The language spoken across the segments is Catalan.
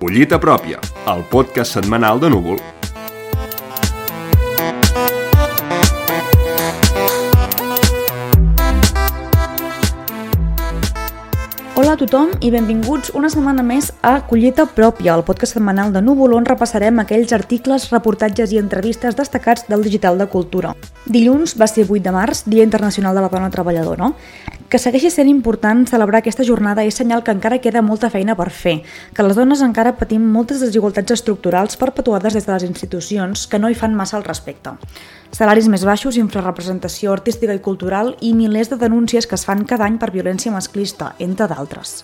Collita pròpia, el podcast setmanal de Núvol. A tothom i benvinguts una setmana més a Collita Pròpia, el podcast setmanal de Núvol on repassarem aquells articles, reportatges i entrevistes destacats del digital de cultura. Dilluns va ser 8 de març, Dia Internacional de la Dona Treballadora. Que segueixi sent important celebrar aquesta jornada és senyal que encara queda molta feina per fer, que les dones encara patim moltes desigualtats estructurals perpetuades des de les institucions que no hi fan massa al respecte. Salaris més baixos, infrarrepresentació artística i cultural i milers de denúncies que es fan cada any per violència masclista, entre d'altres.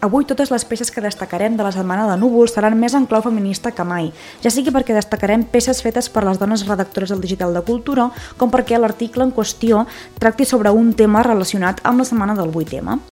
Avui totes les peces que destacarem de la setmana de núvols seran més en clau feminista que mai, ja sigui perquè destacarem peces fetes per les dones redactores del digital de cultura, com perquè l'article en qüestió tracti sobre un tema relacionat amb la setmana del 8M.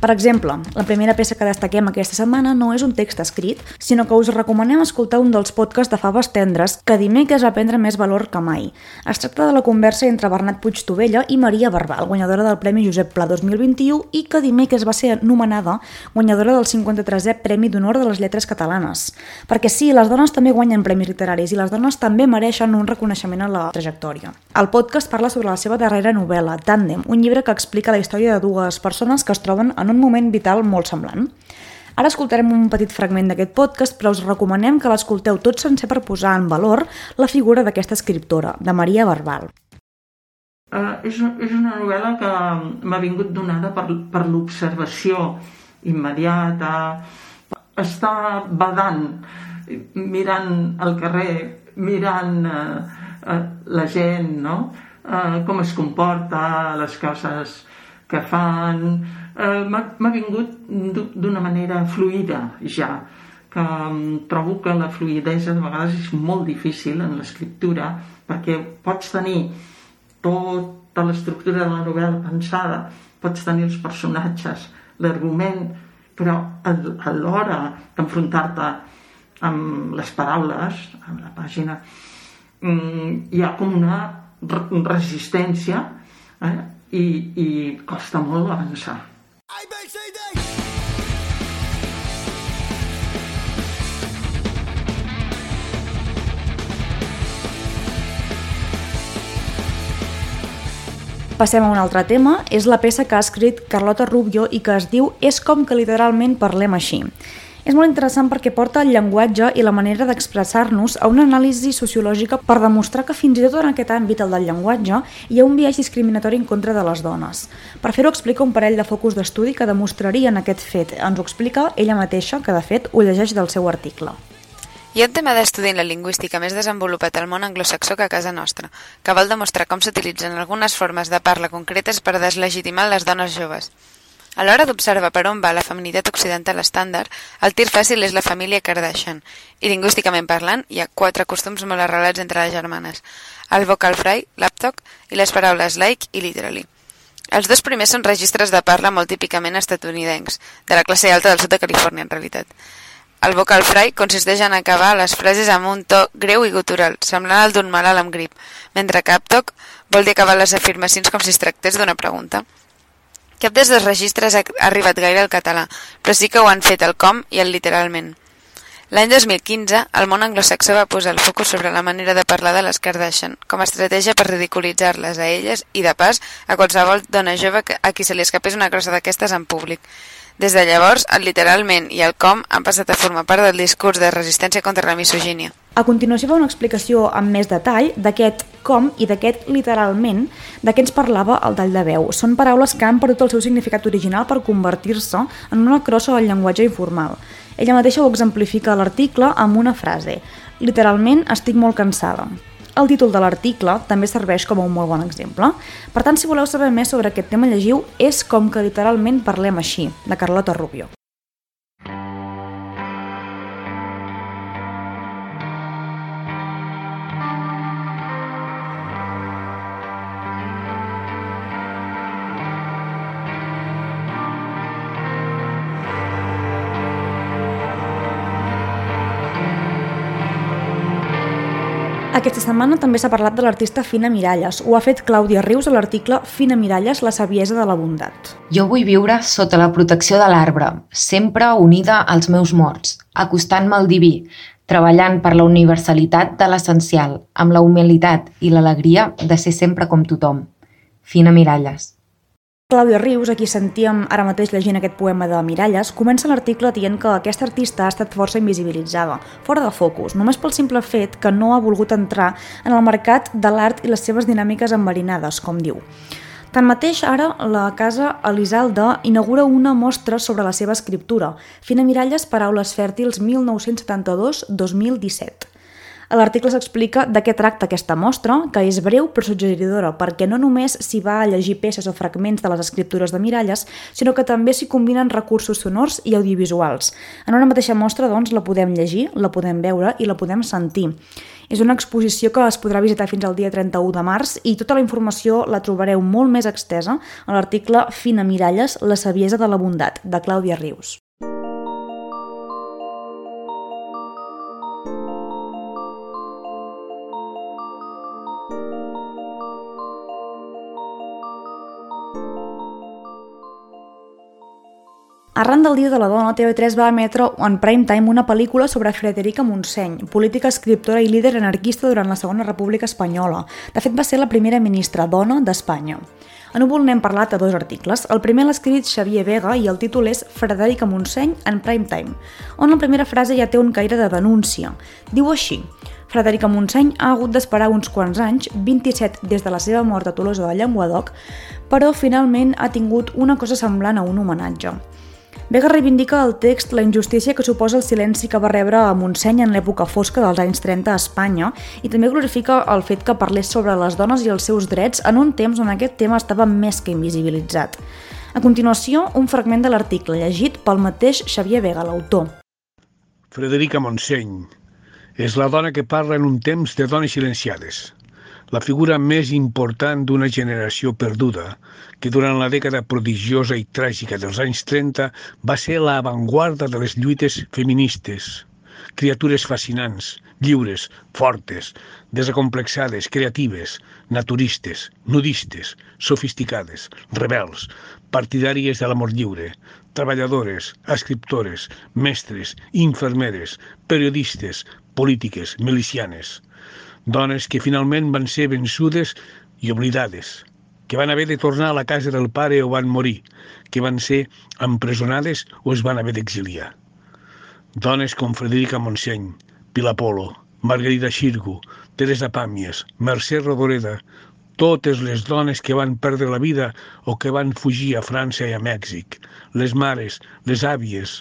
Per exemple, la primera peça que destaquem aquesta setmana no és un text escrit, sinó que us recomanem escoltar un dels podcasts de Faves Tendres que dimecres va prendre més valor que mai. Es tracta de la conversa entre Bernat Puigtovella i Maria Barbal, guanyadora del Premi Josep Pla 2021 i que dimecres va ser nomenada guanyadora del 53è Premi d'Honor de les Lletres Catalanes. Perquè sí, les dones també guanyen premis literaris i les dones també mereixen un reconeixement a la trajectòria. El podcast parla sobre la seva darrera novel·la, Tàndem, un llibre que explica la història de dues persones que es troben en un moment vital molt semblant. Ara escoltarem un petit fragment d'aquest podcast, però us recomanem que l'escolteu tot sencer per posar en valor la figura d'aquesta escriptora, de Maria Barbal. Uh, és, és una novel·la que m'ha vingut donada per, per l'observació immediata, està badant, mirant el carrer, mirant uh, uh, la gent, no? uh, com es comporta, les coses que fan, eh, m'ha vingut d'una manera fluida ja, que trobo que la fluidesa de vegades és molt difícil en l'escriptura perquè pots tenir tota l'estructura de la novel·la pensada, pots tenir els personatges, l'argument, però a l'hora d'enfrontar-te amb les paraules, amb la pàgina, mm, hi ha com una resistència eh? I, i costa molt avançar. Passem a un altre tema, és la peça que ha escrit Carlota Rubio i que es diu És com que literalment parlem així. És molt interessant perquè porta el llenguatge i la manera d'expressar-nos a una anàlisi sociològica per demostrar que fins i tot en aquest àmbit, el del llenguatge, hi ha un viatge discriminatori en contra de les dones. Per fer-ho explica un parell de focus d'estudi que demostrarien aquest fet. Ens ho explica ella mateixa, que de fet ho llegeix del seu article. Hi ha un tema d'estudi en la lingüística més desenvolupat al món anglosaxó que a casa nostra, que vol demostrar com s'utilitzen algunes formes de parla concretes per deslegitimar les dones joves. A l'hora d'observar per on va la feminitat occidental estàndard, el tir fàcil és la família Kardashian, i lingüísticament parlant, hi ha quatre costums molt arrelats entre les germanes, el vocal fry, laptop i les paraules like i literally. Els dos primers són registres de parla molt típicament estatunidencs, de la classe alta del sud de Califòrnia en realitat. El vocal fry consisteix en acabar les frases amb un to greu i gutural, semblant al d'un malalt amb grip, mentre que aptoc vol dir acabar les afirmacions com si es tractés d'una pregunta. Cap dels dos registres ha arribat gaire al català, però sí que ho han fet el com i el literalment. L'any 2015, el món anglosaxó va posar el focus sobre la manera de parlar de les Kardashian, com a estratègia per ridiculitzar-les a elles i, de pas, a qualsevol dona jove a qui se li escapés una crossa d'aquestes en públic. Des de llavors, el literalment i el com han passat a formar part del discurs de resistència contra la misogínia. A continuació fa una explicació amb més detall d'aquest com i d'aquest literalment de què ens parlava el tall de veu. Són paraules que han perdut el seu significat original per convertir-se en una crossa del llenguatge informal. Ella mateixa ho exemplifica a l'article amb una frase. Literalment, estic molt cansada. El títol de l'article també serveix com a un molt bon exemple. Per tant, si voleu saber més sobre aquest tema, llegiu És com que literalment parlem així, de Carlota Rubio. Aquesta setmana també s'ha parlat de l'artista Fina Miralles. Ho ha fet Clàudia Rius a l'article Fina Miralles, la saviesa de la bondat. Jo vull viure sota la protecció de l'arbre, sempre unida als meus morts, acostant-me al diví, treballant per la universalitat de l'essencial, amb la humilitat i l'alegria de ser sempre com tothom. Fina Miralles. Clàudia Rius, a qui sentíem ara mateix llegint aquest poema de Miralles, comença l'article dient que aquesta artista ha estat força invisibilitzada, fora de focus, només pel simple fet que no ha volgut entrar en el mercat de l'art i les seves dinàmiques enverinades, com diu. Tanmateix, ara la Casa Elisalda inaugura una mostra sobre la seva escriptura, Fina Miralles, Paraules fèrtils 1972-2017. A l'article s'explica de què tracta aquesta mostra, que és breu però suggeridora, perquè no només s'hi va a llegir peces o fragments de les escriptures de Miralles, sinó que també s'hi combinen recursos sonors i audiovisuals. En una mateixa mostra, doncs, la podem llegir, la podem veure i la podem sentir. És una exposició que es podrà visitar fins al dia 31 de març i tota la informació la trobareu molt més extesa a l'article Fina Miralles, la saviesa de la bondat, de Clàudia Rius. Arran del Dia de la Dona, TV3 va emetre en prime time una pel·lícula sobre Frederica Montseny, política, escriptora i líder anarquista durant la Segona República Espanyola. De fet, va ser la primera ministra dona d'Espanya. A Núvol n'hem parlat a dos articles. El primer l'ha escrit Xavier Vega i el títol és Frederica Montseny en prime time, on la primera frase ja té un caire de denúncia. Diu així, Frederica Montseny ha hagut d'esperar uns quants anys, 27 des de la seva mort a Tolosa de Llenguadoc, però finalment ha tingut una cosa semblant a un homenatge. Vega reivindica al text la injustícia que suposa el silenci que va rebre a Montseny en l'època fosca dels anys 30 a Espanya i també glorifica el fet que parlés sobre les dones i els seus drets en un temps on aquest tema estava més que invisibilitzat. A continuació, un fragment de l'article llegit pel mateix Xavier Vega, l'autor. Frederica Montseny és la dona que parla en un temps de dones silenciades la figura més important d'una generació perduda, que durant la dècada prodigiosa i tràgica dels anys 30 va ser l'avantguarda de les lluites feministes. Criatures fascinants, lliures, fortes, desacomplexades, creatives, naturistes, nudistes, sofisticades, rebels, partidàries de l'amor lliure, treballadores, escriptores, mestres, infermeres, periodistes, polítiques, milicianes dones que finalment van ser vençudes i oblidades, que van haver de tornar a la casa del pare o van morir, que van ser empresonades o es van haver d'exiliar. Dones com Frederica Montseny, Pilar Polo, Margarida Xirgu, Teresa Pàmies, Mercè Rodoreda, totes les dones que van perdre la vida o que van fugir a França i a Mèxic, les mares, les àvies,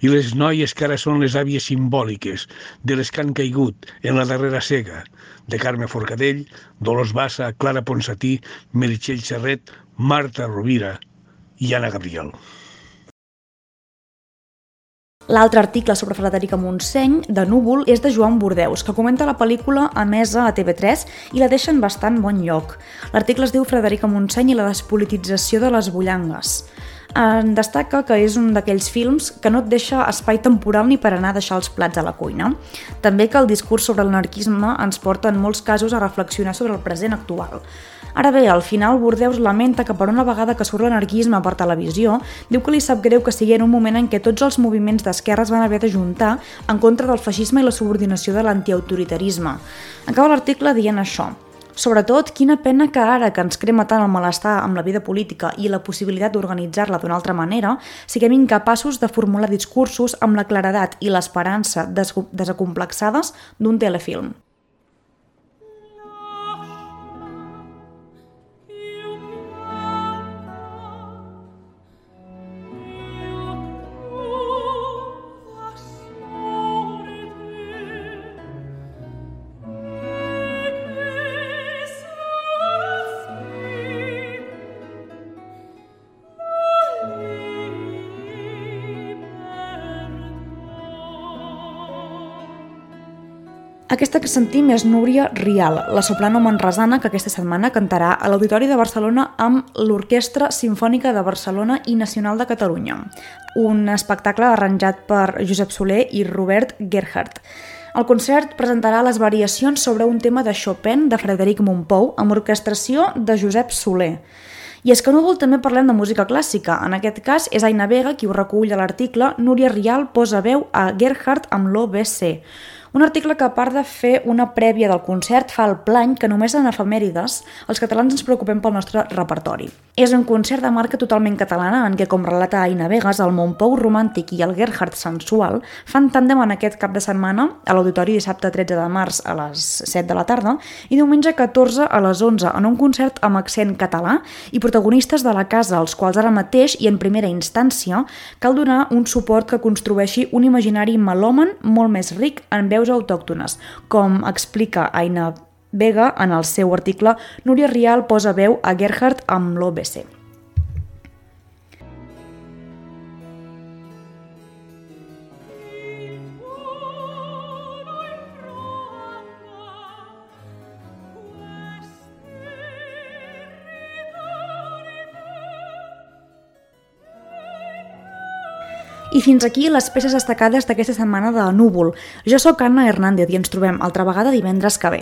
i les noies que ara són les àvies simbòliques de les que han caigut en la darrera cega, de Carme Forcadell, Dolors Bassa, Clara Ponsatí, Meritxell Serret, Marta Rovira i Anna Gabriel. L'altre article sobre Frederica Montseny, de Núvol, és de Joan Bordeus, que comenta la pel·lícula emesa a TV3 i la deixa en bastant bon lloc. L'article es diu Frederica Montseny i la despolitització de les bullangues en destaca que és un d'aquells films que no et deixa espai temporal ni per anar a deixar els plats a la cuina. També que el discurs sobre l'anarquisme ens porta en molts casos a reflexionar sobre el present actual. Ara bé, al final Bordeus lamenta que per una vegada que surt l'anarquisme per televisió, diu que li sap greu que sigui en un moment en què tots els moviments d'esquerres van haver de juntar en contra del feixisme i la subordinació de l'antiautoritarisme. Acaba l'article dient això. Sobretot, quina pena que ara que ens crema tant el malestar amb la vida política i la possibilitat d'organitzar-la d'una altra manera, siguem incapaços de formular discursos amb la claredat i l'esperança des desacomplexades d'un telefilm. Aquesta que sentim és Núria Rial, la soprano manresana que aquesta setmana cantarà a l'Auditori de Barcelona amb l'Orquestra Simfònica de Barcelona i Nacional de Catalunya, un espectacle arranjat per Josep Soler i Robert Gerhardt. El concert presentarà les variacions sobre un tema de Chopin de Frederic Montpou amb orquestració de Josep Soler. I és que a Núvol també parlem de música clàssica. En aquest cas és Aina Vega qui ho recull a l'article Núria Rial posa veu a Gerhard amb l'OBC. Un article que, a part de fer una prèvia del concert, fa el plany que només en efemèrides els catalans ens preocupem pel nostre repertori. És un concert de marca totalment catalana en què, com relata Aina Vegas, el Montpou romàntic i el Gerhard sensual fan tàndem en aquest cap de setmana a l'Auditori dissabte 13 de març a les 7 de la tarda i diumenge 14 a les 11 en un concert amb accent català i protagonistes de la casa, als quals ara mateix i en primera instància cal donar un suport que construeixi un imaginari melòmen molt més ric en veu veus autòctones, com explica Aina Vega en el seu article Núria Rial posa veu a Gerhard amb l'OBC. I fins aquí les peces destacades d'aquesta setmana de Núvol. Jo sóc Anna Hernández i ens trobem altra vegada divendres que ve.